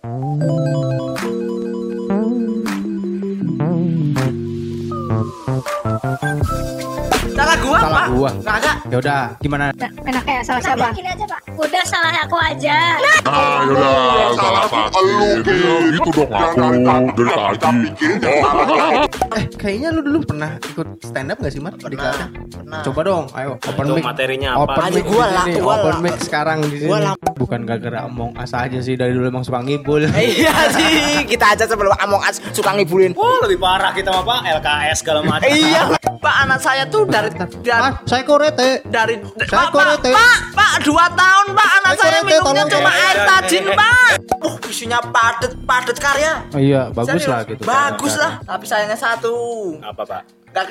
Salah gua, Salah Pak. gua. Kagak. Ya udah, gimana? Nah, enak ya salah siapa? Gini aja pak Udah salah aku aja Ah, yaudah, salah pasti. Ya, gitu dong aku dari tadi. Eh, kayaknya lu dulu pernah ikut stand up gak sih, Mat? Di kelasnya? Pernah. Coba dong, ayo open Itu mic. materinya apa? Open Aja mic gua lah, gua open lah. mic sekarang di sini. Bukan gara-gara omong as aja sih dari dulu emang suka ngibul. Iya sih, kita aja sebelum Among Us suka ngibulin. Oh, lebih parah kita mah Pak, LKS segala macam. Iya, Pak anak saya tuh dari dari saya korete. dari Saya Pak, Pak, korete. Pak, Pak, dua tahun Pak anak Saya minumnya tolong, cuma air tajin. Pak. Uh, isinya padet padet karya. Oh iya, bagus lah gitu. Bagus lah, tapi sayangnya satu. Apa Pak? Gak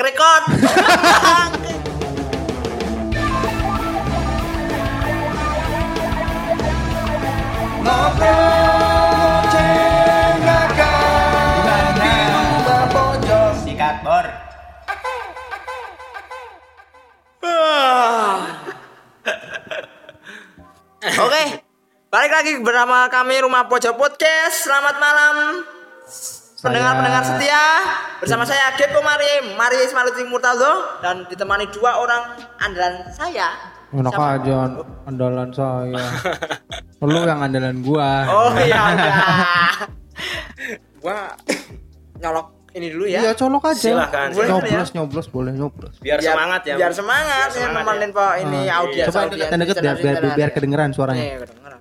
bor. Oke, balik lagi bersama kami Rumah Pojok Podcast. Selamat malam pendengar-pendengar setia. Bersama saya Depo Mari, Mari Ismail Murtaldo dan ditemani dua orang andalan saya. Enak Siapa? aja andalan saya. Lu yang andalan gua. Oh iya udah. Gua nyolok ini dulu ya. Iya, colok aja. Silakan, silakan. Nyoblos, nyoblos boleh nyoblos. Biar, semangat ya. Biar semangat, Biar ya, semangat nemenin ya. Pak ini audiens. Coba deket-deket biar, biar, biar, biar kedengeran suaranya. Iya, kedengeran.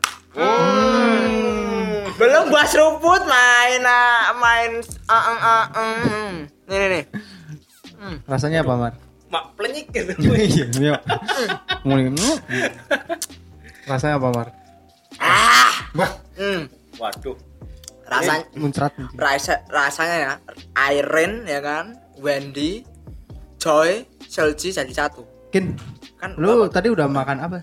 Belum bahas rumput main ah, main ah, ah, ah, mm. Nih nih nih. Rasanya apa, Mar? Mak plenyik gitu. Iya, iya. Mulai. Rasanya apa, Mar? Ah. Hmm. Waduh. Rasanya Muncrat. rasa, rasanya ya Irene ya kan, Wendy, Joy, Selji jadi satu. Kin, Kan lu tadi udah makan apa?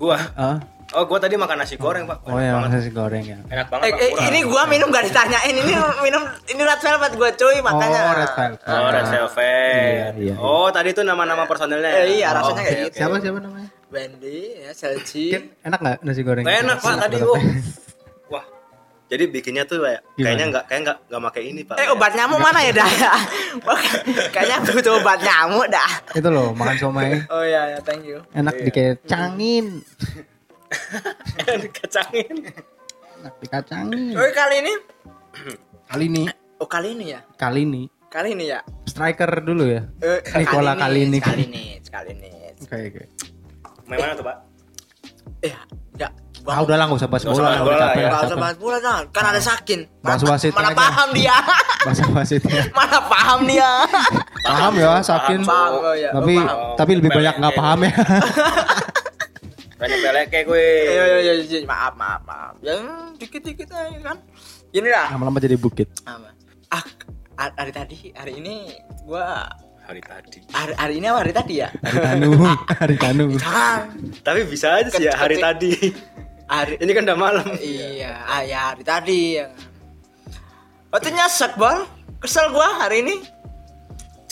Gua. Ah, Oh, gua tadi makan nasi goreng, Pak. oh ya, banget. nasi goreng ya. Enak banget, eh, Pak. eh, ini gua minum gak ditanyain ini minum ini red velvet gua cuy makanya. Oh, red velvet. Oh, Red Velvet. Iya, iya. Oh, tadi itu nama-nama personelnya. ya? Eh, iya, rasanya Oh, kayak oke, gitu. Siapa siapa namanya? Wendy, ya, Selji. Enak nggak nasi goreng? Enak, Pak, tadi gua. Wah. Jadi bikinnya tuh kayak Gimana? kayaknya enggak kayak enggak enggak pakai ini, Pak. Eh obat nyamuk mana ya dah? Kayaknya butuh obat nyamuk dah. Itu loh, makan somai. Oh iya ya, thank you. Enak Iya. dikecangin. Kacangin. Enak dikacangin. Oke kali ini, Kali ini, oh kali ini ya, kali ini kali ini ya. striker dulu ya. Eh, Nikola kali ini. Kali ini, sekali ini. Oke, oke. Main mana tuh, Pak? Eh, enggak. Ah, udah lah, usah bahas Nggak usah bola. bahas bola, ya. Enggak usah bahas bola kan ada sakin. Bahas Mana- wasit Mana paham dia? Bahasa wasitnya. Mana paham dia? Paham ya, Sakin. Paham, oh iya. Tapi Oh, paham. tapi lebih banyak nggak paham ya. Peleke gue. Iya, iya, iya, iya, maaf, maaf, maaf. Ya, dikit-dikit aja kan. Gini lah. Lama-lama jadi bukit. Apa? Ah, hari tadi, hari ini gua Hari tadi. hari, hari ini apa hari tadi ya? Hari Tanu, hari Tanu. Tapi bisa aja sih ya hari Ketik- tadi. Hari Ini kan udah malam. iya, ah, ya hari tadi ya. Waktu nyesek bol, kesel gua hari ini.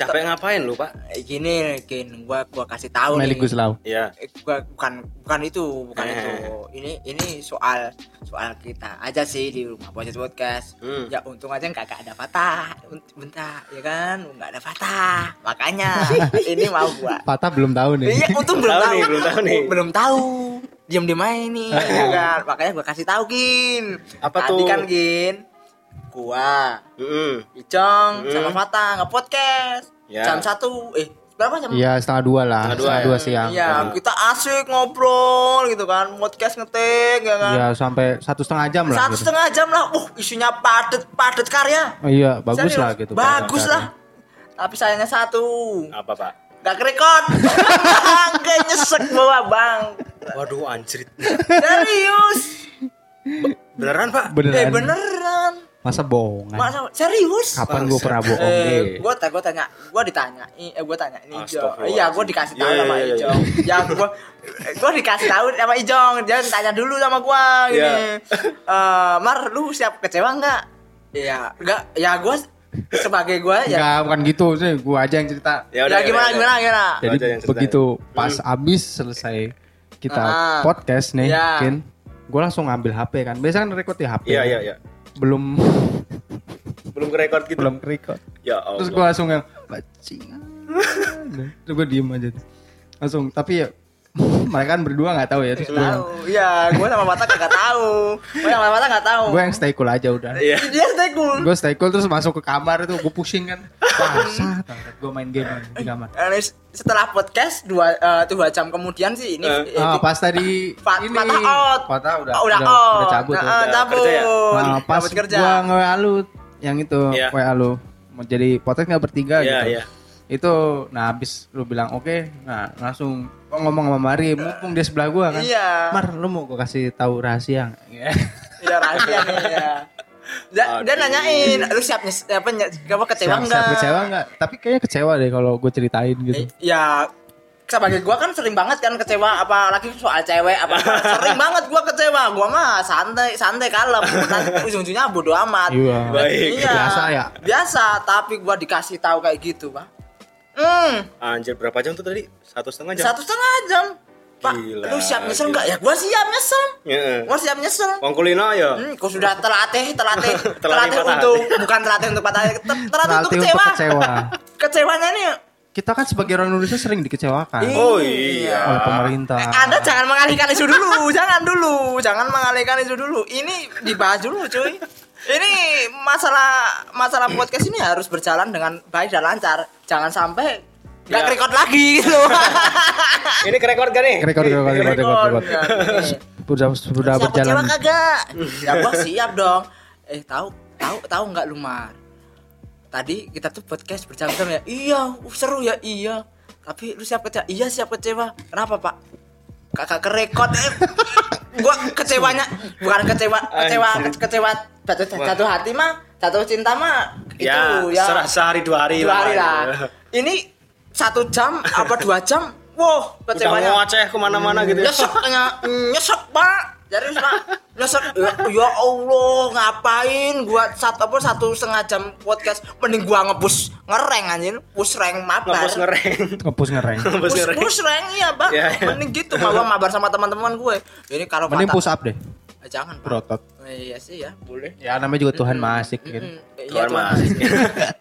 Capek ngapain lu, Pak? Eh, Gini, gini, gua gua kasih tahu Meli nih. Guslau. Iya. Eh, gua bukan bukan itu, bukan Eh. itu. Ini ini soal soal kita aja sih di rumah Podcast Podcast. Hmm. Ya untung aja nggak ada patah, bentar ya kan, nggak ada patah. Makanya ini mau gua. Patah belum tahu nih. Iya, untung belum Tahu tahu. nih, belum tahu nih. Belum tahu. Diam diam aja nih, ya kan. Makanya gua kasih tahu Gin. Apa Tadi tuh? kan Gin. Gua, Heeh. Icong, Hmm. sama Fatah nge podcast. Ya. Jam satu, eh berapa jam? Iya, setengah dua lah. Setengah dua, Setengah ya. dua siang. Iya, kita asik ngobrol gitu kan, podcast ngetik ya kan. Iya, sampai satu setengah jam lah. Satu gitu. setengah jam lah, uh isinya padet padet karya. Oh iya, bagus Serius, lah gitu. Bagus lah. Tapi sayangnya satu, Apa, Pak? gak kerekod. Gak nyesek bawa bang. Waduh, anjrit. Serius. Beneran, Pak? Beneran. Eh beneran. Masa bohongan? Masa serius? Kapan gue pernah bohong? Eh, Eh, gua gua tanya, gua ditanya, eh gua tanya ini Ijo. Iya, gua dikasih tahu Iya, iya, sama iya, iya. Ijong. Ya gua gua dikasih tahu sama Ijong, dia tanya dulu sama gua gini. Iya. Eh, Mar, lu siap kecewa enggak? Iya, enggak. Ya gua sebagai gua ya. Enggak, bukan gitu sih. Gue aja yang cerita. Ya, udah, gimana, gimana udah. gimana aja yang Jadi begitu pas abis selesai kita Ah. podcast nih, Iya. Kin. gue langsung ngambil HP kan. Biasanya kan record di HP. Iya kan. iya iya. Belum Belum ke record gitu. belum record. Ya Allah. Terus gue langsung yang bajingan. Terus gue diem aja. Langsung tapi ya mereka kan berdua nggak tahu ya. Terus gue Tahu. Iya, gue sama Mata kagak tahu. Gue sama Mata nggak tahu. gue yang stay cool aja udah. Iya. Dia stay cool. Gue stay cool terus masuk ke kamar itu gue pusing kan. Basah gue main game di kamar. Eh, Setelah podcast dua eh, dua jam kemudian sih ini Eh. eh, Ah, pas tadi Fa- ini Patah out. Patah udah Oh, udah, udah, out. udah cabut. Nah, udah. eh, cabut. kerja ya? Nah, pas Cabut kerja. gua nge-WA lu yang itu Iya. WA lu mau jadi podcast nggak bertiga Iya gitu. iya. Itu nah habis lu bilang oke, nah langsung gua ngomong sama Mari, mumpung dia sebelah gua kan. Iya. Mar, lu mau gua kasih tahu rahasia? Iya. Iya rahasia nih ya. Dia, dia nanyain, lu siap apa, apa kecewa Siap- enggak? siap kecewa nggak? Tapi kayaknya kecewa deh kalau gue ceritain gitu. Eh, ya sebagai gua kan sering banget kan kecewa apalagi soal cewek apa sering banget gua kecewa gua mah santai santai kalem nanti ujung-ujungnya bodo amat Iya. Baik. Iya. Biasa ya? biasa tapi gua dikasih tahu kayak gitu pak hmm Anjir berapa jam tuh tadi? Satu setengah jam. satu setengah jam pak Gila, lu siap nyesel nggak ya gua siap nyesel Heeh. gua siap nyesel Wong kulino ya. Hmm, kau sudah telatih, telatih, Telatih telatih patah untuk bukan telatih untuk patah hati, te- telatih untuk Berarti untuk kecewa. kecewa. Kecewanya nih. Kita kan sebagai orang Indonesia sering dikecewakan Oh iya. oleh pemerintah. Eh, Anda jangan mengalihkan isu dulu, jangan dulu, jangan mengalihkan isu dulu. Ini dibahas dulu, cuy. Ini masalah masalah podcast ini harus berjalan dengan baik dan lancar. Jangan sampai nggak Ya. record lagi gitu. Ini record gak nih? Record, record, record, record, record. Ya, ini. Sudah sudah berjalan. kagak? ya gua siap dong. Eh tahu tahu tahu nggak lu Mar? Tadi kita tuh podcast berjam-jam ya. Iya, uh, seru ya. Iya. Tapi lu siap kecewa? Iya siap kecewa. Kenapa pak? Kakak kerekod eh. gua kecewanya bukan kecewa kecewa kecewa jatuh jatuh hati mah jatuh cinta mah Ya, itu ya. serah- sehari dua hari dua hari lah. lah. Ini satu jam apa dua jam? Wow Udah kecewanya. Ngoceh ke mana-mana gitu ya. nyesek nyesek pak jadi pak ya, ya Allah ngapain gua satu apa satu setengah jam podcast mending gua ngepush ngereng anjir push rank mabar Ngapus ngereng. Ngepus ngereng. Push, ngereng. push rank iya pak Ya, ya. mending gitu mabar mabar sama teman-teman gue ini kalau Mending push up deh. Eh, jangan pak Berotot. Eh, iya sih ya boleh Ya namanya juga Tuhan masik gitu. Mm, iya, Keluar Tuhan. mas.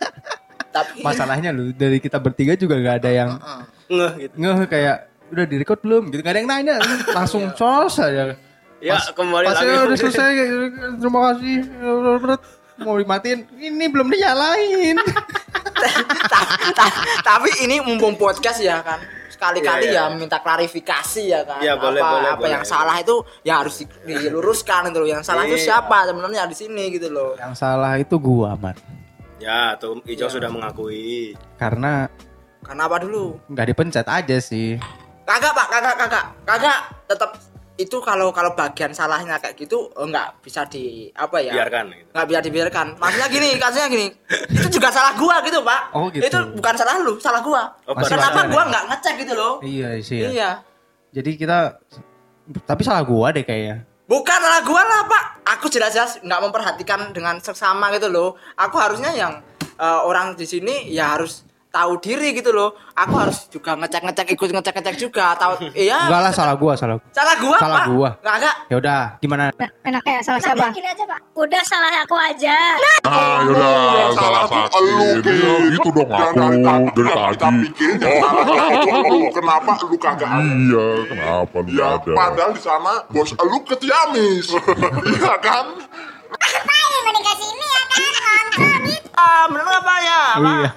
tapi Masalahnya lu dari kita bertiga juga nggak ada yang Heeh. Ngeh gitu. ngeh kayak udah di record belum gitu nggak ada yang nanya langsung sos aja Ya, kembali pas lagi. udah selesai terima kasih mau dimatiin ini belum dinyalain Ta- ta- tapi ini mumpung podcast ya kan sekali-kali Iya, iya. ya minta klarifikasi ya kan Iya, boleh, apa boleh, apa boleh. yang salah itu ya harus di- diluruskan itu loh yang salah itu Iya. siapa sebenarnya di sini gitu loh yang salah itu gua man Ya, tuh Ijo Iya. sudah mengakui. karena karena apa dulu nggak dipencet aja sih kagak pak kagak kagak kagak tetap itu kalau kalau bagian salahnya kayak gitu eh, nggak bisa di apa ya? Biarkan gitu. nggak bisa dibiarkan. Maksudnya gini kasusnya gini. Itu juga salah gua gitu pak. Oh, gitu. itu bukan salah lu salah gua. Oh, Masih kenapa gua nggak ngecek gitu loh? Iya sih ya. iya. Jadi kita tapi salah gua deh kayaknya. Bukan salah gua lah pak. Aku jelas-jelas nggak memperhatikan dengan sesama gitu loh. Aku harusnya yang eh, orang di sini ya harus tahu diri gitu loh Aku harus juga ngecek-ngecek ikut ngecek-ngecek juga tahu Iya enggak lah salah gua salah Salah gua Salah pak gua. Kagak ya udah gimana Nah, enaknya salah siapa? Aja, Pak. Udah salah aku aja. Ah, yaudah, salah pasti. Dia gitu dong aku dari tadi. Kenapa lu kagak ada? Iya, kenapa lu Ya ada? padahal di sana bos lu ketiamis. Iya kan? Ah bener nggak pak ya Pak? Iya.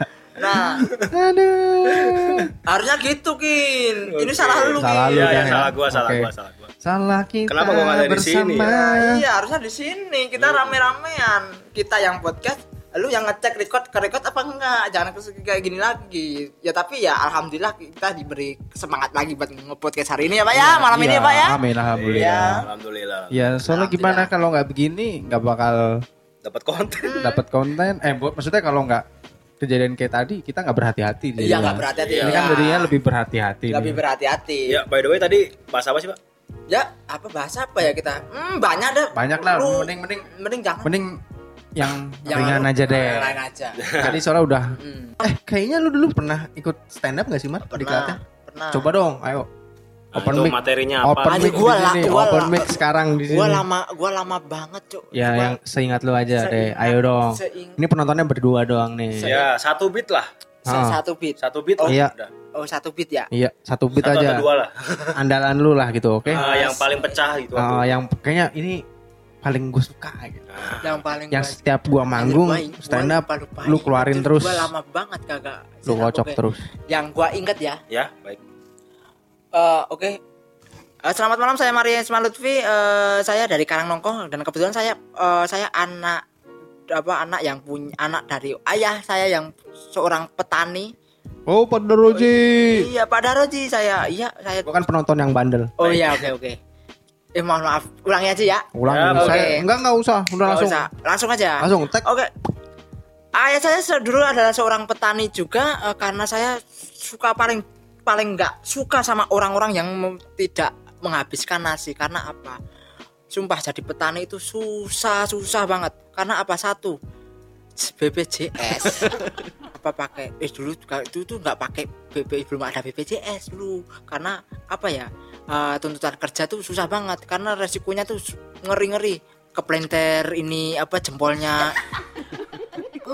Nah. Aduh. Harusnya gitu Kin. Ini salah lu Salah Kin. lu Iya, kan ya, ya? salah gua, salah Oke. gua, salah gua. salah kita Kenapa gua nggak ada di sini bersama. Ya? Iya harusnya di sini. Kita rame-ramean. Kita yang podcast lu yang ngecek record ke record apa enggak? Jangan ke- kayak gini lagi. Ya tapi ya alhamdulillah kita diberi semangat lagi buat nge-podcast hari ini ya pak ya? Malam ini ya pak ya? Amin alhamdulillah. Alhamdulillah. ya soalnya gimana kalau nggak begini nggak bakal Dapat konten. dapat konten. Eh buat maksudnya kalau nggak kejadian kayak tadi kita nggak berhati-hati iya nggak berhati-hati ini ya. kan jadinya lebih berhati-hati lebih berhati-hati. Ya, by the way tadi bahasa apa sih, Pak? ya apa bahasa apa ya kita? Hmm, banyak deh banyak lah Lu- mending mending. Mending jangan. Mending yang Yang ringan aja deh. ringan aja. Tadi soalnya udah Hmm, eh kayaknya lu dulu pernah ikut stand up gak sih Mar? Di pernah kelasnya? pernah. Coba dong ayo Open itu mic. materinya apa? Open mic gua lah, gua Open mic sekarang di sini. Gua lama gua lama banget, Cuk. Ya Coba yang seingat lu aja deh. Seingat- Ayo dong. seingat- Ini penontonnya berdua doang nih. Ya, satu beat lah. se- Ah. satu beat. Satu beat Oh, lah. iya. Udah. Oh, satu beat ya. Iya, satu beat Satu aja. atau dua lah. Andalan lu lah gitu, oke? Ah, yang paling pecah gitu. Ah, yang kayaknya ini paling gue suka gitu. Yang paling Yang gua- setiap gua manggung gua- stand gua up lupa-lupain. lu keluarin Itu terus. Gua lama banget kagak. Lu kocok terus. Yang gua inget ya. Ya, baik. Eh, oke. Eh, selamat malam saya Maria Isma Lutfi. Eh, saya dari Karangnongko dan kebetulan saya eh, saya anak apa anak yang punya anak dari ayah saya yang seorang petani. Oh, Pak Daroji. Iya, Pak Daroji saya. Iya, saya. Gua kan penonton yang bandel. Oh iya, oke oke. Eh mohon maaf, ulangi aja ya. Ulang Ya, oke. saya. Enggak enggak usah, udah Nggak langsung. usah. langsung aja. Langsung tag. Oke. Ayah saya dulu adalah seorang petani juga eh, karena saya suka paling paling nggak suka sama orang-orang yang tidak menghabiskan nasi. Karena apa? Sumpah jadi petani itu susah susah banget. Karena apa? Satu BPJS apa pakai? Eh dulu juga itu tuh nggak pakai BP belum ada BPJS dulu. Karena apa ya? Eh, tuntutan kerja tuh susah banget. Karena resikonya tuh ngeri ngeri keplenter ini apa jempolnya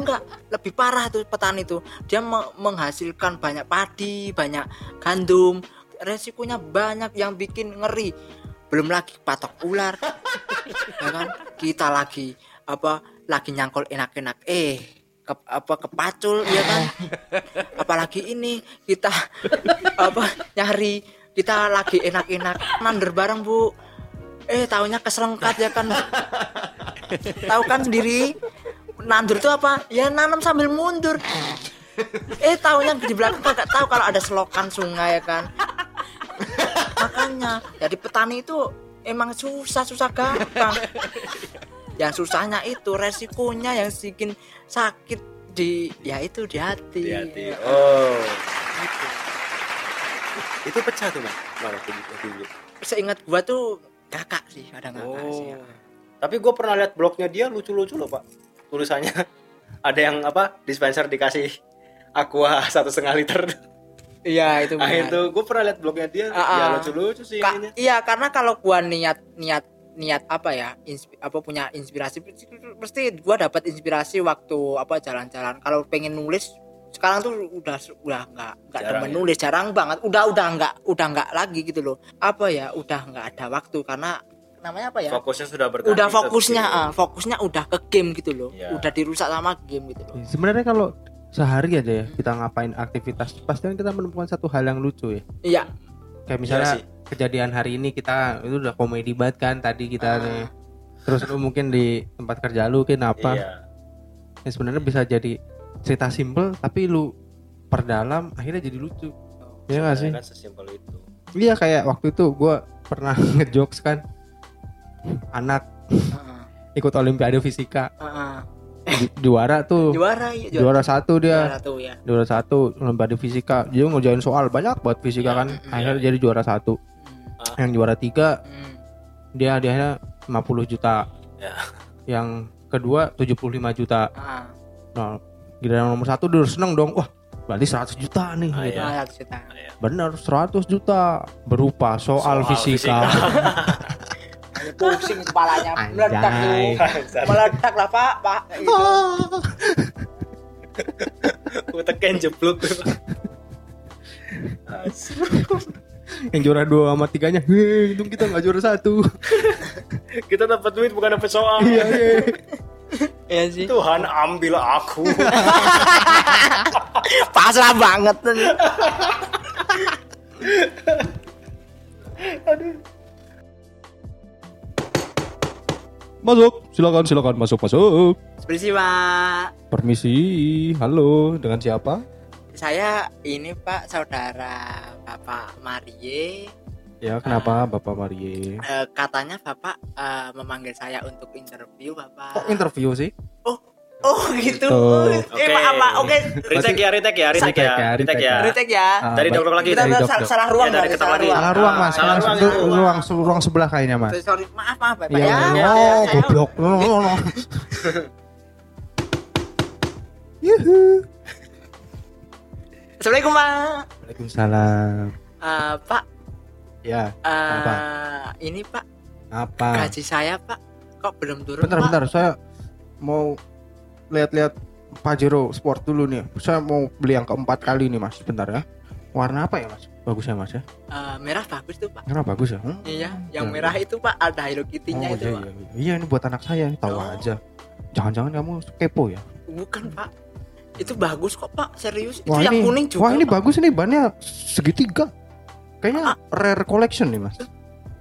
enggak lebih parah tuh petani tuh. Dia me- menghasilkan banyak padi banyak gandum resikonya banyak yang bikin ngeri. Belum lagi patok ular ya kan? Kita lagi apa lagi nyangkul enak-enak. Eh ke, apa kepacul ya kan? Apalagi ini kita apa nyari kita lagi enak-enak. Nander bareng bu. Eh tahunya keserengkat ya kan? Tahu kan sendiri nandur itu apa ya nanam sambil mundur eh tahunya di belakang kagak tahu kalau ada selokan sungai ya kan makanya jadi petani itu emang susah susah gampang yang susahnya itu resikonya yang bikin sakit di ya itu di hati, Hati-hati. Oh. Itu pecah tuh. Mana tuh dulu. seingat gua tuh kakak sih kadang kakak Oh. sih ya. Tapi gue pernah lihat blognya dia lucu-lucu loh pak. Tulisannya ada yang apa dispenser dikasih aqua satu setengah liter. iya itu Nah benar. itu gue pernah lihat blognya dia. Ah, ya ah. lucu-lucu sih Ka- ininya. iya karena kalau gua niat niat niat apa ya inspi- apa punya inspirasi pasti gua dapat inspirasi waktu apa jalan-jalan kalau pengen nulis sekarang tuh udah udah nggak nggak demen ya? nulis jarang banget udah udah nggak udah nggak lagi gitu loh apa ya udah nggak ada waktu karena namanya apa ya Fokusnya sudah berganti. udah fokusnya ah, fokusnya udah ke game gitu loh Iya. udah dirusak sama game gitu loh Sebenarnya kalau sehari aja ya kita ngapain aktivitas pasti kan kita menemukan satu hal yang lucu ya. iya Kayak misalnya sih. kejadian hari ini kita itu udah komedi banget kan tadi kita nih. Terus lu mungkin di tempat kerja lu kenapa? Iya. Ya sebenarnya bisa jadi cerita simple tapi lu perdalam akhirnya jadi lucu. Iya gak sih? Kan sesimpel itu. Iya kayak waktu itu gua pernah ngejokes kan anak. Heeh. ikut olimpiade fisika. Heeh. Ju- juara tuh. Juara iya juara. Satu dia. Juara tuh ya juara satu olimpiade fisika. Dia ngerjain soal banyak buat fisika Iya, kan. mm, akhirnya jadi juara satu. Hmm. yang juara tiga Hmm. dia hadiahnya 50 juta. Ya. yang kedua 75 juta. Ah, nah giliran nomor satu dia udah seneng dong. Wah berarti 100 juta nih Ah, gitu. iya. ah, satu juta. bener 100 juta. Berupa soal, Soal fisika, Ini pusing kepalanya. Meledak tuh. Meledak lah pak. Pak. Itu. Gue tekan jeblok. yang juara dua sama tiganya untung kita nggak juara satu. Kita dapat duit bukan dapat soal. iya iya. Iya sih. Tuhan ambil aku. pasrah banget masuk. Silakan silakan. Masuk masuk. Permisi pak. Permisi. Halo. Dengan siapa? Saya ini pak saudara bapak Marie. Ya kenapa bapak Marie? Eh, katanya bapak eh, memanggil saya untuk interview bapak. Kok interview sih oh oh gitu Tuh. eh maaf pak oke Retake ya, retake ya, retake ya, Retake ya, retake ya. retake ya Ah, Dari dokter lagi. kita salah, ruang Iya, dari salah lagi. ruang salah ruang mas Salah ruang, ruang ruang sebelah kayaknya mas Sorry, maaf maaf bapak Iya, ya, oh, ya, ya, goblok. Yuhu. Assalamualaikum pak Waalaikumsalam. Eh, pak Ya. Apa? Eh, ini Pak, Apa? gaji saya Pak kok belum turun Bentar, Pak? bentar. Saya mau lihat-lihat Pajero Sport dulu nih. Saya mau beli yang keempat kali nih, Mas. Bentar ya. Warna apa ya, Mas? Bagusnya, Mas ya? Eh, merah bagus tuh Pak. Merah bagus ya? Hmm? Iya, yang merah itu Pak ada Hello Kitty-nya Oh, itu iya, Pak. iya, iya. Iya, ini buat anak saya. Tahu Oh. aja. Jangan-jangan kamu kepo ya? Bukan Pak. Itu bagus kok Pak, serius. Wah, itu yang ini, kuning juga. wah ini Pak. bagus ini bannya segitiga. Kayaknya rare collection nih, Mas.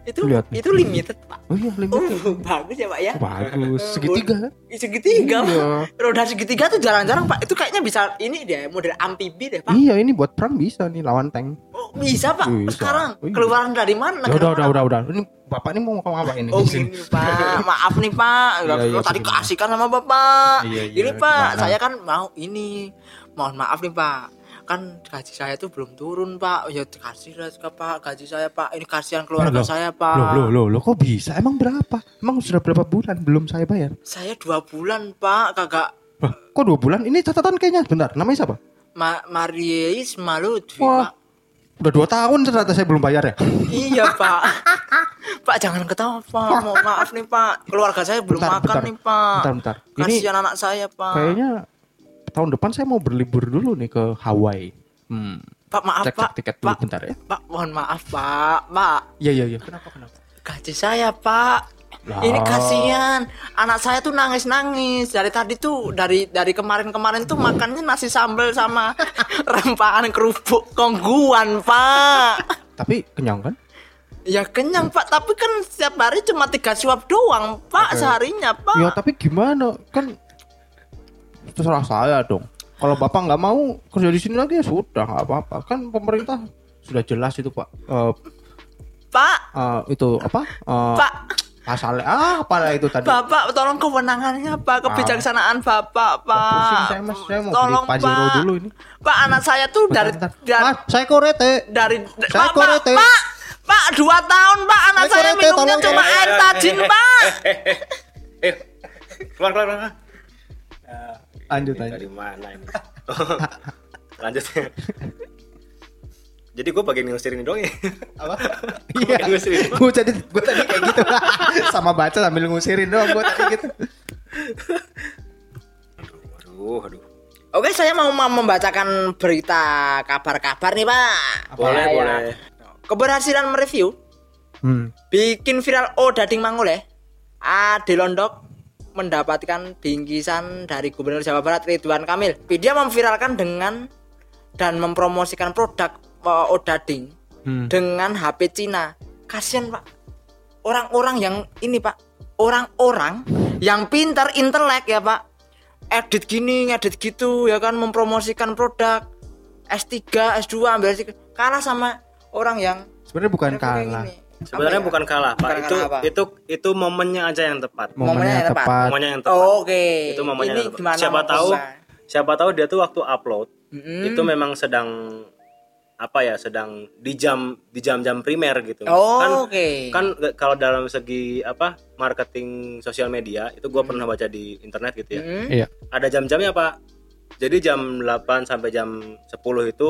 Itu Lihat nih. itu limited Pak. Oh iya, Oh, limited. bagus ya Pak ya. Bagus. Segitiga kan? Segitiga. Pak. Iya. Roda segitiga tuh jarang-jarang Pak. Itu kayaknya bisa ini deh model amfibi deh Pak. Iya, ini buat perang bisa nih lawan tank. Oh, bisa Pak. Bisa. Sekarang Iya. keluaran dari mana? Ya udah, udah, udah, udah. Ini bapak ini mau ngomong apa ini? Oh gini Pak, maaf nih Pak. Iya, iya, tadi keasikan sama Bapak. Iya, iya. Ini Pak, saya kan mau ini. Mohon maaf nih Pak. Kan gaji saya tuh belum turun Pak. Ya dikasih lah ke Pak gaji saya Pak. Ini kasihan keluarga Loh, saya Pak. Loh, loh, loh, loh, kok bisa? Emang berapa? Emang sudah berapa bulan belum saya bayar? Saya dua bulan Pak, kagak Wah, kok dua bulan? Ini catatan kayaknya. Bentar, namanya siapa? Ma Marius Malutfi Wah. Pak. Udah dua tahun ternyata saya belum bayar ya. Iya Pak. Pak jangan ketawa Pak. Mohon maaf nih Pak. Keluarga saya belum Bentar, makan bentar. nih Pak. Bentar, bentar. Ini Kasihan anak saya Pak. kayaknya tahun depan saya mau berlibur dulu nih ke Hawaii. Hmm. Pak maaf Cek, Pak. cek tiket dulu Pak, bentar ya. Pak mohon maaf Pak. Pak Iya, iya, iya. Kenapa, kenapa? gaji saya Pak. Lah. Ini kasihan anak saya tuh nangis nangis dari tadi tuh dari dari kemarin kemarin tuh makannya nasi sambal sama rempahan kerupuk kongguan Pak. Tapi kenyang kan? Ya kenyang Pak, tapi kan setiap hari cuma tiga suap doang Pak Oke. seharinya Pak. Ya tapi gimana? Kan terserah saya dong. Kalau bapak nggak mau kerja di sini lagi ya sudah nggak apa-apa. Kan pemerintah sudah jelas itu pak. Eh, Pak, eh, itu apa? Eh, Pak, Pasalnya ah apalah itu tadi. Bapak tolong kewenangannya Pak, kebijaksanaan Bapak Pak. pusing saya mas, saya mau tolong beli Pajero Pak. dulu ini. Pak anak saya tuh dari Bentar, bentar. dari Mas, saya korete. dari Saya Pak, Pak, korete. Pak, Pak, dua tahun Pak anak Saya saya korete, minumnya tolong, cuma air tajin Pak. Eh, keluar keluar keluar. Lanjut lanjut. Dari mana ini? Lanjut. Jadi gue bagian ngusir ini doang ya. Apa? Iya. Gue tadi gue tadi kayak gitu. Sama baca sambil ngusirin doang gue tadi gitu. Aduh, aduh. Oke, saya mau membacakan berita kabar-kabar nih Pak. Boleh, Ya, ya. boleh. Keberhasilan mereview Hmm. bikin viral Oh Dading Mangole Ade Londok mendapatkan bingkisan dari Gubernur Jawa Barat Ridwan Kamil. Dia memviralkan dengan dan mempromosikan produk uh, Odading Hmm. dengan HP Cina. Kasian Pak. Orang-orang yang ini Pak, orang-orang yang pintar intelek ya Pak. Edit gini, ngedit gitu ya kan mempromosikan produk S3, S2 ambil S3 kalah sama orang yang Sebenarnya bukan kalah. gini. Sebenarnya ya? bukan kalah, Pak. Bukan itu kalah apa? itu itu momennya aja yang tepat. Momennya Momennya yang tepat. tepat. Momennya yang tepat. Oh, Oke. Itu momennya Ini yang tepat. Siapa mau tahu siapa tahu dia tuh waktu upload Mm-mm. itu memang sedang apa ya sedang di jam di jam-jam primer gitu Oh, kan oke. kan kalau dalam segi apa marketing sosial media itu gua pernah baca di internet gitu ya. Iya. ada jam-jamnya pak jadi jam 8 sampai jam 10 itu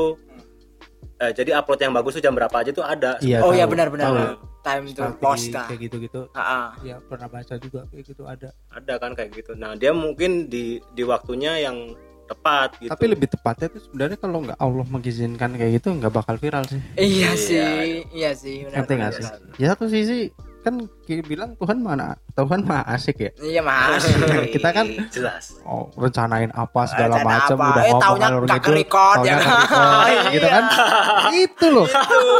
eh, jadi upload yang bagus tuh jam berapa aja tuh ada Iya. oh tahu, ya benar-benar. Time to post kayak gitu-gitu. Ah, ah. Ya pernah baca juga kayak gitu ada. ada kan kayak gitu nah dia mungkin di di waktunya yang tepat gitu Tapi lebih tepatnya itu sebenarnya kalau nggak Allah mengizinkan kayak gitu nggak bakal viral sih. Iya Iya. sih, iya sih. benar, Ngerti nggak benar, sih? Ya satu sisi kan bilang Tuhan mana Tuhan mah asik ya. Iya mas. Kita kan jelas oh, rencanain apa segala Rencana macam apa? udah Eh, ngomong ngidul, ke-record, taunya ya kan? ke-record, gitu kan itu loh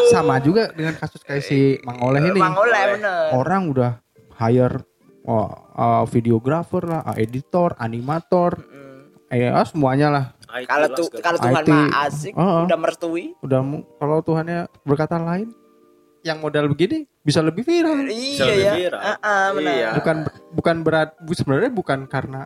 sama juga dengan kasus kayak si Mang Oleh ini Mang Oleh bener. orang udah hire oh, uh, videographer lah uh, editor animator Mm. eh ah, semuanya lah Kalau tuh kalau Tuhan mah asik, udah merestui. udah kalau Tuhannya berkata lain yang modal begini bisa lebih viral Bisa Iya lebih ya. viral. Ah, ah, benar. Iya. bukan bukan berat bu- sebenarnya bukan karena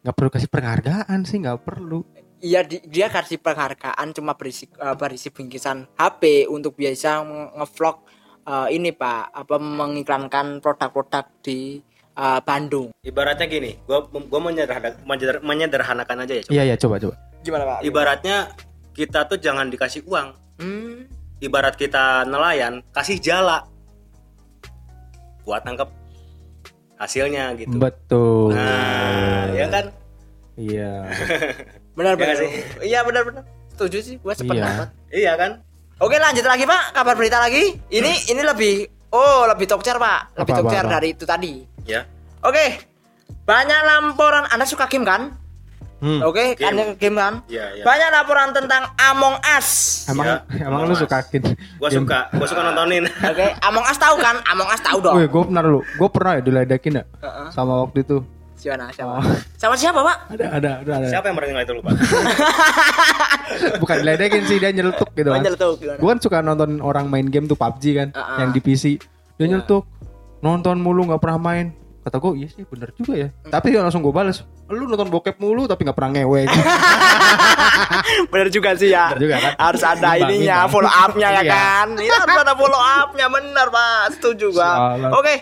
nggak perlu kasih penghargaan sih nggak perlu Iya di- dia kasih penghargaan cuma berisi eh, berisi bingkisan HP untuk biasa nge- ngevlog eh, ini Pak apa mengiklankan produk-produk di eh, Bandung. ibaratnya gini gua gua menyederhana- menyeder- menyederhanakan aja ya coba. iya iya coba coba Gimana Pak? ibaratnya kita tuh jangan dikasih uang Hmm. Ibarat kita nelayan kasih jala buat tangkap hasilnya gitu Betul. nah ya kan Iya. Benar Ya benar. sih? Iya benar benar. Setuju sih gua sependapat. iya kan Oke lanjut lagi Pak, kabar berita lagi. Ini ini lebih oh lebih tokcer Pak, lebih tokcer dari itu tadi. ya Oke, banyak laporan. Anda suka game kan? Hmm. Oke, Game. Anda game kan? Iya, iya. Banyak laporan tentang Among Us. Emang Ya, emang lu suka kin? gua suka gua suka nontonin Oke, Among Us tahu kan? Among Us tahu dong. Gue pernah lu. Gue pernah ya diledekin ya. Heeh. Sama waktu itu. Siapa? Siapa? Oh. Sama siapa Pak? Ada ada ada. ada. siapa yang pernah itu lupa Bukan diledekin sih dia nyeletuk gitu kan. Banyak tuh gimana? Gue kan suka nonton orang main game tuh PUBG kan, Ah, ah. yang di PC. Dia nyeletuk, nonton mulu nggak pernah main. Kata gue, iya sih bener juga ya. Hmm. Tapi langsung gue bales, lu nonton bokep mulu tapi nggak pernah ngewe. Bener juga sih ya. Bener juga kan? Harus ada ininya, imbang. follow up-nya ya Iya. kan. Itu harus ada follow up-nya bener Pak. Setuju gua. Salah. Oke.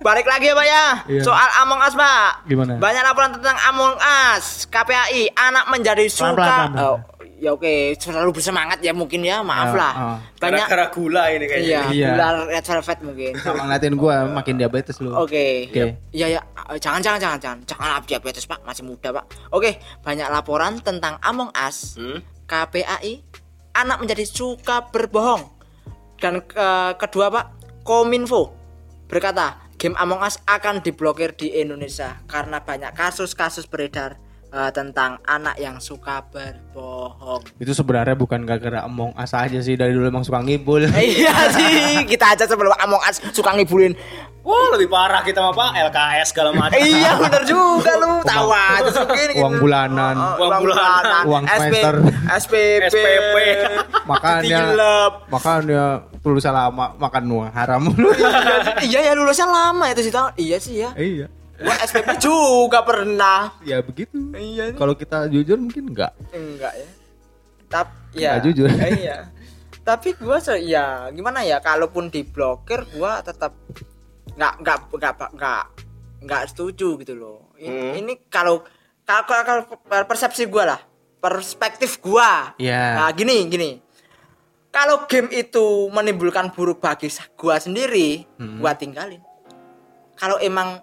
Balik lagi ya Pak ya. Iya. Soal Among Us Pak. Gimana? Banyak laporan tentang Among Us. KPAI anak menjadi suka. Oh, ya oke, selalu bersemangat ya mungkin ya. Maaf Ya, lah. ah. Banyak gara-gara gula ini kayaknya Iya, Iya. gula red velvet mungkin. Sama ngeliatin gue makin diabetes lu. Oke. Oke. Iya ya, jangan jangan jangan jangan jangan diabetes Pak, masih muda Pak. Oke, banyak laporan tentang Among Us. Hmm? KPAI anak menjadi suka berbohong. Dan ke- kedua Pak, Kominfo berkata, game Among Us akan diblokir di Indonesia karena banyak kasus-kasus beredar eh, tentang anak yang suka berbohong. Itu sebenarnya bukan gara-gara Among Us aja sih dari dulu emang suka ngibul. iya sih, kita aja sebelum Among Us suka ngibulin. Wah lebih parah kita mah pak LKS segala macam. iya bener juga lu tahu aja segini uang bulanan. Uang bulanan. Uang semester. SPP SPP. Makanya Gelap. makanya tulisan lama makan nuang haram iya ya lulusnya lama itu sih tahu iya sih ya iya. Gua SPP juga pernah Ya begitu. iya Kalau kita jujur mungkin enggak. enggak ya tapi ya Nggak jujur. iya tapi gua se ya gimana ya kalaupun diblokir gua tetap nggak nggak nggak nggak nggak setuju gitu loh ini, Hmm. ini kalau kalau kalau kalau persepsi gua lah perspektif gua Iya. nah gini gini kalau game itu menimbulkan buruk bagi gua sendiri Hmm. gua tinggalin kalau emang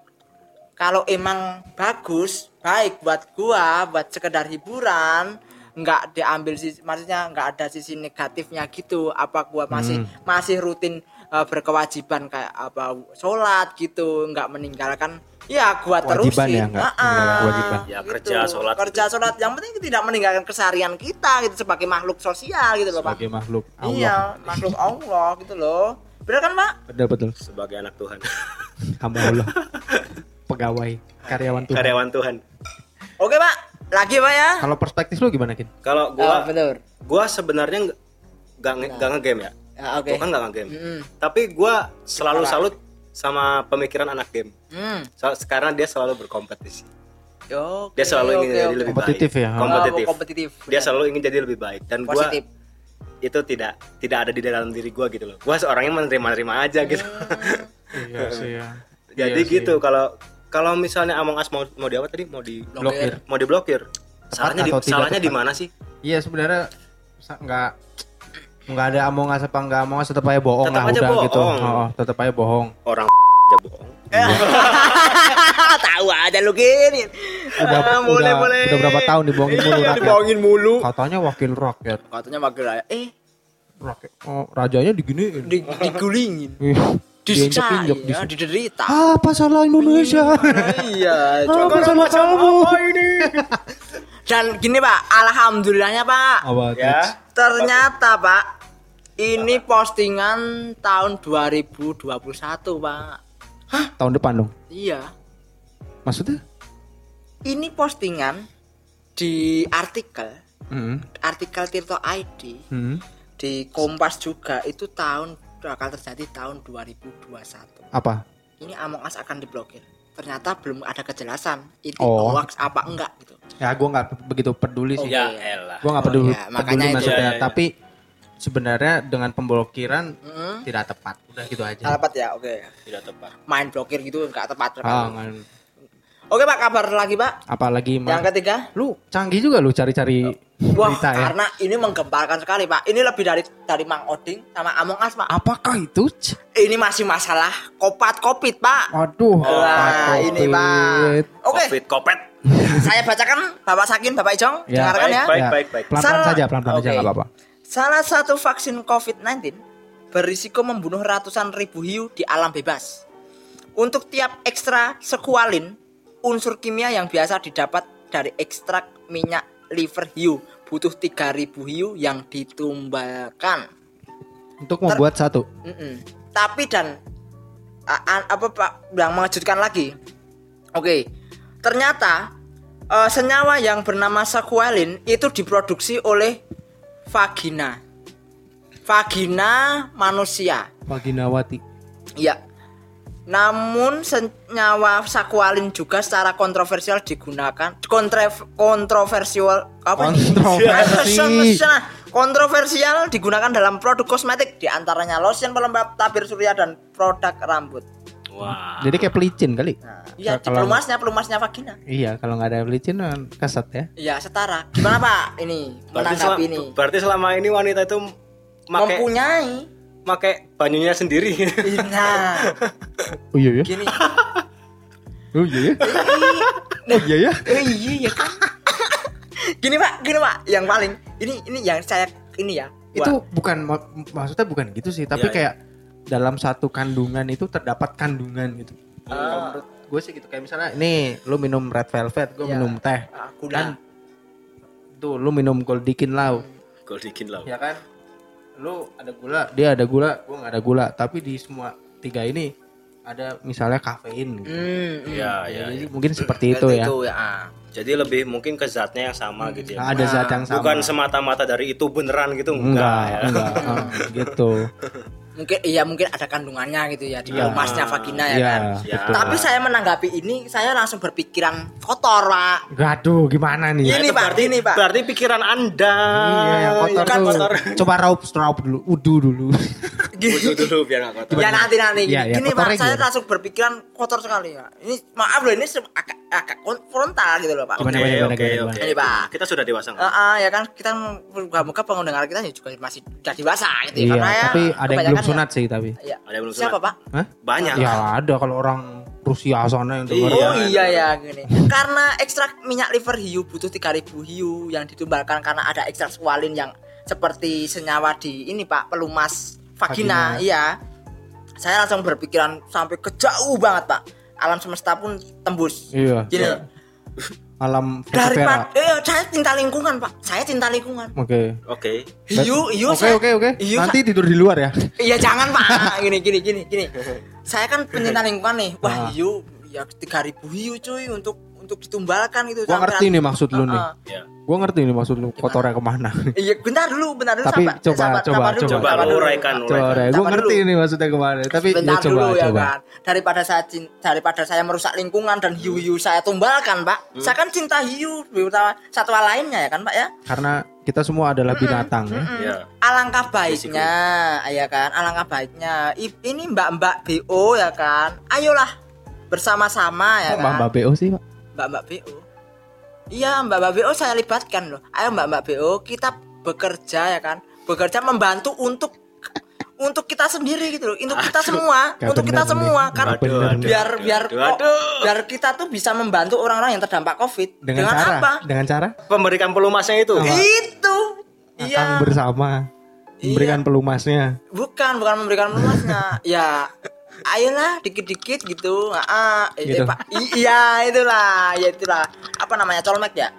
kalau emang bagus baik buat gua buat sekedar hiburan nggak diambil sisi maksudnya nggak ada sisi negatifnya gitu apa gua masih masih rutin uh, berkewajiban kayak apa sholat gitu nggak meninggalkan ya gua Kewajiban terusin ya, meninggalkan kewajiban. Ya, kerja, sholat kerja sholat yang penting tidak meninggalkan keseharian kita gitu sebagai makhluk sosial gitu loh pak Sebagai makhluk Allah. iya makhluk Allah gitu loh bener kan pak Betul betul. Sebagai anak Tuhan. Hamba Allah. Pegawai karyawan Tuhan. Karyawan Tuhan. oke pak lagi pak ya Kalau perspektif lu gimana, Kin? Kalau Ah, gua betul gua sebenarnya nggak nggak nge- nggak ngegame ya. Ya, oke Gua kan nggak ngegame. Mm-mm. Tapi gua selalu salut sama pemikiran anak game. Hmm. So, sekarang dia selalu berkompetisi. Oke, Dia selalu ingin oke, jadi oke. lebih Kompetitif baik. ya? Oh, Kompetitif. kompetitif. Dia selalu ingin jadi lebih baik dan gua positif. itu tidak tidak ada di dalam diri gua gitu loh. Gua seorangnya menerima-nerima aja gitu. Iya sih ya. jadi gitu kalau kalau misalnya Among Us mau mau di apa tadi? Mau di Blokir. mau diblokir. Salahnya di salahnya di mana sih? Iya sebenarnya nggak nggak ada Among Us apa nggak Among Us tetap aja bohong Tetap lah aja udah bohong. gitu. Oh, tetap aja bohong. Orang aja bohong. Tahu aja lu gini. Udah Ah, boleh, udah, boleh. udah berapa tahun dibohongin mulu Iya, rakyat. dibohongin mulu. Katanya wakil rakyat. Katanya wakil rakyat. Eh, Rakyat. Oh, rajanya diginiin. di, digulingin. Disiksa, diinjek-injek, ya, diderita. Apa salah Indonesia? iya, Apa salah kamu? Dan gini Pak, alhamdulillahnya Pak. Apa Ya. Ternyata Pak, ini postingan tahun 2021 Pak. Tahun depan dong. Iya. Maksudnya? Ini postingan di artikel, Hmm. artikel Tirto ID Hmm. di Kompas juga itu tahun bakal terjadi tahun 2021. Apa? Ini Among Us akan diblokir. Ternyata belum ada kejelasan itu Oh. hoax apa enggak gitu. Ya gue nggak begitu peduli sih. Ya Oke. elah. Gue nggak Oh, peduli, iya, peduli makanya itu. maksudnya. Iya, iya, iya. Tapi sebenarnya dengan pemblokiran Heeh. tidak tepat. Udah gitu aja. Tepat ya, oke. Tidak tepat. Main blokir gitu enggak tepat. Ah, nggak- Oke Pak, kabar lagi Pak. Apalagi Yang Mas. ketiga. Lu canggih juga lu cari-cari Wah, berita ya. karena ini menggemparkan sekali Pak. Ini lebih dari dari Mang Oding sama Among Us Pak. Apakah itu? Ini masih masalah kopat kopit Pak. Waduh. Wah, ini. Pak. Oke, Covid, kopet. saya bacakan Bapak Sakin, Bapak Ijong, Ya. dengarkan ya. Baik, baik, baik. Pelan-pelan Salah- saja, pelan-pelan aja Oke. nggak apa-apa. Salah satu vaksin COVID-19 berisiko membunuh ratusan ribu hiu di alam bebas. Untuk tiap ekstra sekualin, unsur kimia yang biasa didapat dari ekstrak minyak liver hiu butuh 3000 hiu yang ditumbalkan. Untuk membuat satu. Mm-mm. Tapi dan apa Pak yang mengejutkan lagi. Oke. Ternyata eh, senyawa yang bernama squalene itu diproduksi oleh vagina. Vagina manusia. Vaginawati. Iya. Namun senyawa squalene juga secara kontroversial digunakan kontre, kontroversial apa ini? Kontroversi. Kontroversial digunakan dalam produk kosmetik di antaranya lotion pelembab tabir surya dan produk rambut. Wah. Jadi kayak pelicin kali. Nah, iya, di Kalau- pelumasnya pelumasnya vagina. Iya, kalau nggak ada pelicin kan keset ya. Iya, setara. Gimana Pak ini Berarti, menanggapi ini? berarti selama ini wanita itu make Mempunyai. Make banyunya sendiri. Nah, Oh iya ya. gini. Oh iya ya. Oh iya ya. Eh, iya ya kan. gini Pak, gini Pak, yang paling ini ini yang saya ini ya. Itu bukan mak- maksudnya bukan gitu sih, tapi Iya, kayak dalam satu kandungan itu terdapat kandungan gitu. Kalau menurut gue sih gitu kayak misalnya ini lu minum red velvet, gue Iya. minum teh. Ah, Kan tuh lu minum goldikin lau, Goldikin lah. ya kan? Lu ada gula, dia ada gula, gue nggak ada gula, tapi di semua tiga ini ada misalnya kafein gitu. Hmm, hmm. Iya, iya. Jadi iya. mungkin seperti itu ya. Itu ya. ah. Jadi lebih mungkin ke zatnya yang sama gitu ya. Nah, ada zat yang sama. Bukan semata-mata dari itu beneran gitu enggak, ya. enggak, ah, gitu. Mungkin iya mungkin ada kandungannya gitu ya di Iya. pelumasnya vagina ya Iya, kan. Ya. betul. Tapi saya menanggapi ini saya langsung berpikiran kotor, Pak. Gaduh, gimana nih? Ini, Itu Pak, berarti, ini, Pak. Berarti pikiran Anda. Iya, yang kotor kan tuh. kotor. Coba raup, raup dulu, udu dulu. Butuh dulu biar gak kotor. Ya nanti nanti gini, Iya, iya, gini Pak, saya langsung berpikiran kotor sekali ya. Ini maaf loh ini se- agak agak kon- frontal gitu loh Pak. Gimana, Oke, gimana, oke, oke. Ini, Pak. Kita sudah dewasa. nggak? Ah, ah, ya kan kita moga-moga pendengar kita juga masih sudah dewasa gitu ya. iya, Karena ya tapi ada yang belum ya- sunat sih tapi. Iya. Ada yang belum Siapa sunat? Pak? Hah? Banyak. Ya ada kalau orang Rusia sana yang denger. Iya. Oh iya ya gini. Karena ekstrak minyak liver hiu butuh 3000 hiu yang ditumbalkan karena ada ekstrak squalene yang seperti senyawa di ini Pak, pelumas vagina. Vagina. Iya. Saya langsung berpikiran sampai ke jauh banget Pak. Alam semesta pun tembus. Iya. Gini. Alam Daripada Vera. eh, saya cinta lingkungan Pak. Saya cinta lingkungan. Oke. Oke. Hiu, hiu Oke, saya- oke, oke. hiu Nanti tidur di luar ya. Iya jangan pak, gini gini gini gini. Saya kan pencinta lingkungan nih. Wah Ah. hiu, ya 3000 hiu cuy untuk untuk ditumbalkan itu. Gua ngerti nih maksud lu nih. Ah, ah. Ya. Gua ngerti nih maksud lu kotornya ke mana. Iya, bentar dulu, bentar dulu. Tapi sabar, coba, sabar, coba, sabar dulu, coba. Coba uraikan, Coba, uraikan. Gue ngerti dulu. nih maksudnya ke mana. Tapi ya Bentar coba, dulu ya coba. kan. Daripada saya daripada saya merusak lingkungan dan hiu-hiu saya tumbalkan, Pak. Hmm. Saya kan cinta hiu, satwa lainnya ya kan, Pak ya. Karena kita semua adalah binatang ya. Ya. Alangkah baiknya, ya kan? Alangkah baiknya. Ini Mbak-mbak BO ya kan. Ayolah bersama-sama ya Kok kan. Mbak BO sih, Pak? Mbak-mbak BO. Iya, Mbak-mbak BO saya libatkan loh. Ayo Mbak-mbak BO, kita bekerja ya kan. Bekerja membantu untuk untuk kita sendiri gitu loh. Untuk kita semua, Gak untuk kita bener semua nih. karena Gak bener biar biar Aduh, kok- aduh. biar kita tuh bisa membantu orang-orang yang terdampak Covid Dengan, cara, apa? dengan cara Pemberikan pelumasnya itu. Apa? Itu. akan Iya. bersama memberikan pelumasnya. Bukan, bukan memberikan luasnya. ya, ayolah dikit-dikit gitu. Ah, Gitu. eh, Pak. I- iya, itulah, ya itulah. Apa namanya? Colmek ya?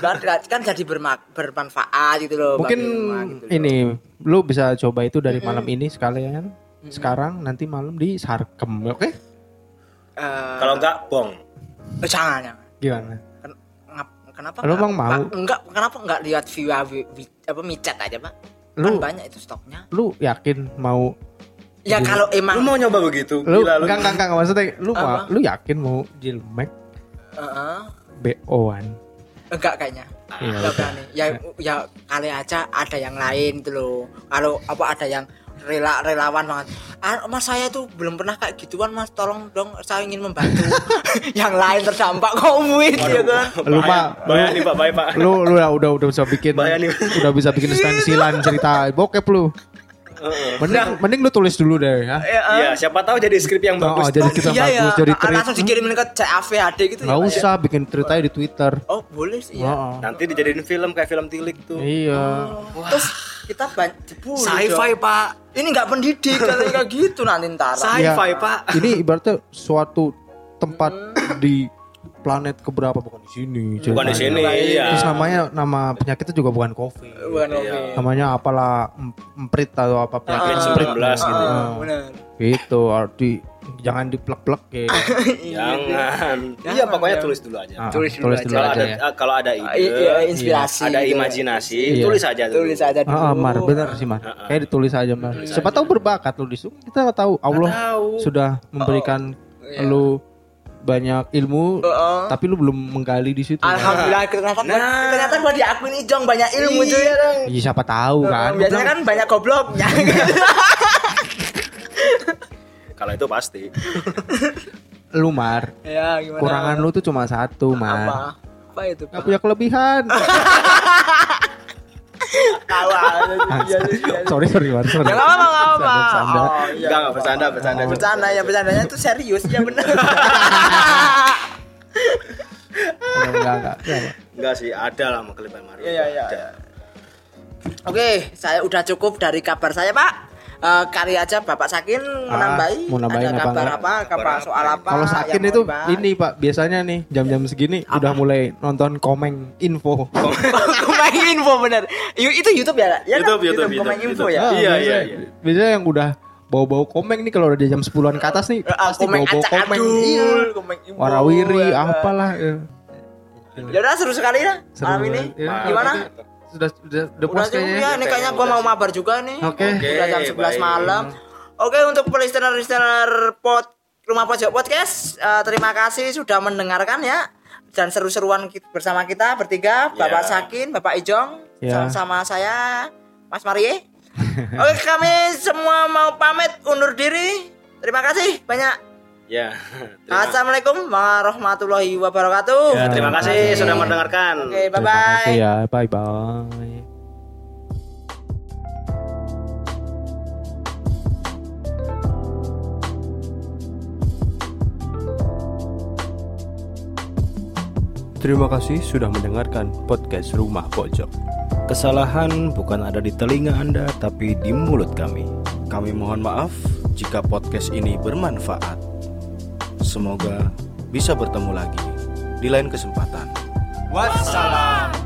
Kan, kan jadi berma- bermanfaat gitu loh. Mungkin rumah gitu loh. ini lu bisa coba itu dari malam ini sekalian. Sekarang nanti malam di Sarkem, oke? Eh, Kalau enggak bong. eh, jangan, jangan. Gimana? Ken- ngap- kenapa? Lu emang mau? Enggak, kenapa enggak lihat view vi- vi- apa micet aja, Pak? Lu- kan banyak itu stoknya. Lu yakin mau Ya kalau emang Lu mau nyoba begitu? lu Gila, lu. enggak enggak enggak maksudnya lu mau Apa? lu yakin mau jilmek Heeh. BO-an? enggak kayaknya. Iya. Enggak berani. Ya ya kali aja ada yang lain gitu loh. Kalau apa ada yang rela relawan banget. Ah, mas saya tuh belum pernah kayak gituan mas, tolong dong saya ingin membantu yang lain terdampak covid ya kan. Lu, Pak, Bahaya nih Pak, bahaya Pak. lu lu ya udah udah bisa bikin Bahaya nih. udah bisa bikin stensilan cerita bokep lu. Mending mending lu tulis dulu deh ya. Iya, siapa tahu jadi skrip yang Oh, bagus. jadi kita Iya bagus jadi ah, tweet. langsung dikirimin ke CAVHD gitu Nggak ya. Pak, ya? usah bikin ceritanya di Twitter. Oh boleh sih ya. Nanti dijadiin film kayak film tilik tuh. Iya. Terus kita banyak dibully Sci-fi. Pak. Ini nggak pendidik kayak gitu nanti ntar. Sci-fi, Ya, Pak. Ini ibaratnya suatu tempat di planet keberapa bukan di sini. Bukan di sini, iya. Terus namanya nama penyakitnya juga bukan COVID. Bukan Iya. oke. Namanya apalah em- emprit atau apa penyakit Ah, emprit 19 gitu. Ah, Benar. Gitu, arti jangan diplek-plek ya. Jangan. Jangan, Iya, pokoknya ya. tulis dulu aja. Ah, Tulis dulu tulis aja. dulu Kalau aja ada ya. kalau ada ide, Iya, inspirasi. ada gitu. imajinasi, Iya. tulis aja dulu. Tulis aja dulu. Ah, ah, Mar, bener sih Mar. Kayak ditulis aja Mar. Siapa tahu berbakat lu di situ. Kita nggak tahu Allah tahu. sudah memberikan lu banyak ilmu, Heeh. tapi lu belum menggali di situ. Alhamdulillah ternyata Nah. ternyata gua diakuin Ijong banyak ilmu cuy ya dong. Iya siapa tahu kan. Lu Biasanya kan banyak gobloknya. Kalau itu pasti. lu Mar, ya gimana? kurangan lu tuh cuma satu apa? Mar. Apa itu? Gak punya kelebihan. Iya. sorry sorry Mar, sorry. Ya enggak apa enggak apa. Bercanda, bercanda. Oh, iya. Enggak, enggak bercanda, bercanda. Bercanda ya bercandanya tuh serius ya benar. Enggak, enggak, enggak. Enggak. Sih, ada lah mau kelebihan Mario. Iya iya iya. Oke, saya udah cukup dari kabar saya, Pak. Eh, kali aja Bapak Sakin menambahi, mau nambahin ada apa kabar enggak? apa, kabar soal apa? Kalau sakin itu dibahas? ini Pak, biasanya nih jam-jam segini udah mulai nonton komeng info. Komeng info bener. Itu YouTube ya? ya YouTube, kan? YouTube, Komeng YouTube, info YouTube. ya. Iya, Ah, iya, biasanya- iya. Biasanya yang udah bau-bau komeng nih kalau udah jam 10-an ke atas nih Ah, pasti komeng bau-bau komeng. adul, Iya. komeng info. Warawiri ya kan? apalah. ya. Ya udah seru sekali ya Seru malam ini. Ya, Gimana? Sudah sudah udah Udah puas kayaknya. ya, ini kayaknya gua mau mabar juga nih. Oke. Udah jam 11 baik. malam. Oke untuk listener-listener pod Rumah Pojok Podcast, eh, terima kasih sudah mendengarkan ya dan seru-seruan bersama kita bertiga, Bapak Ya. Sakin, Bapak Ijong, Ya. sama saya Mas Marie. Oke, kami semua mau pamit undur diri. Terima kasih banyak. Ya. Terima, Assalamualaikum warahmatullahi wabarakatuh. Ya. terima kasih sudah mendengarkan. Oke, bye Terima bye. kasih ya. Bye bye. Terima kasih sudah mendengarkan podcast Rumah Pojok. Kesalahan bukan ada di telinga Anda tapi di mulut kami. Kami mohon maaf jika podcast ini bermanfaat. Semoga bisa bertemu lagi di lain kesempatan. Wassalam.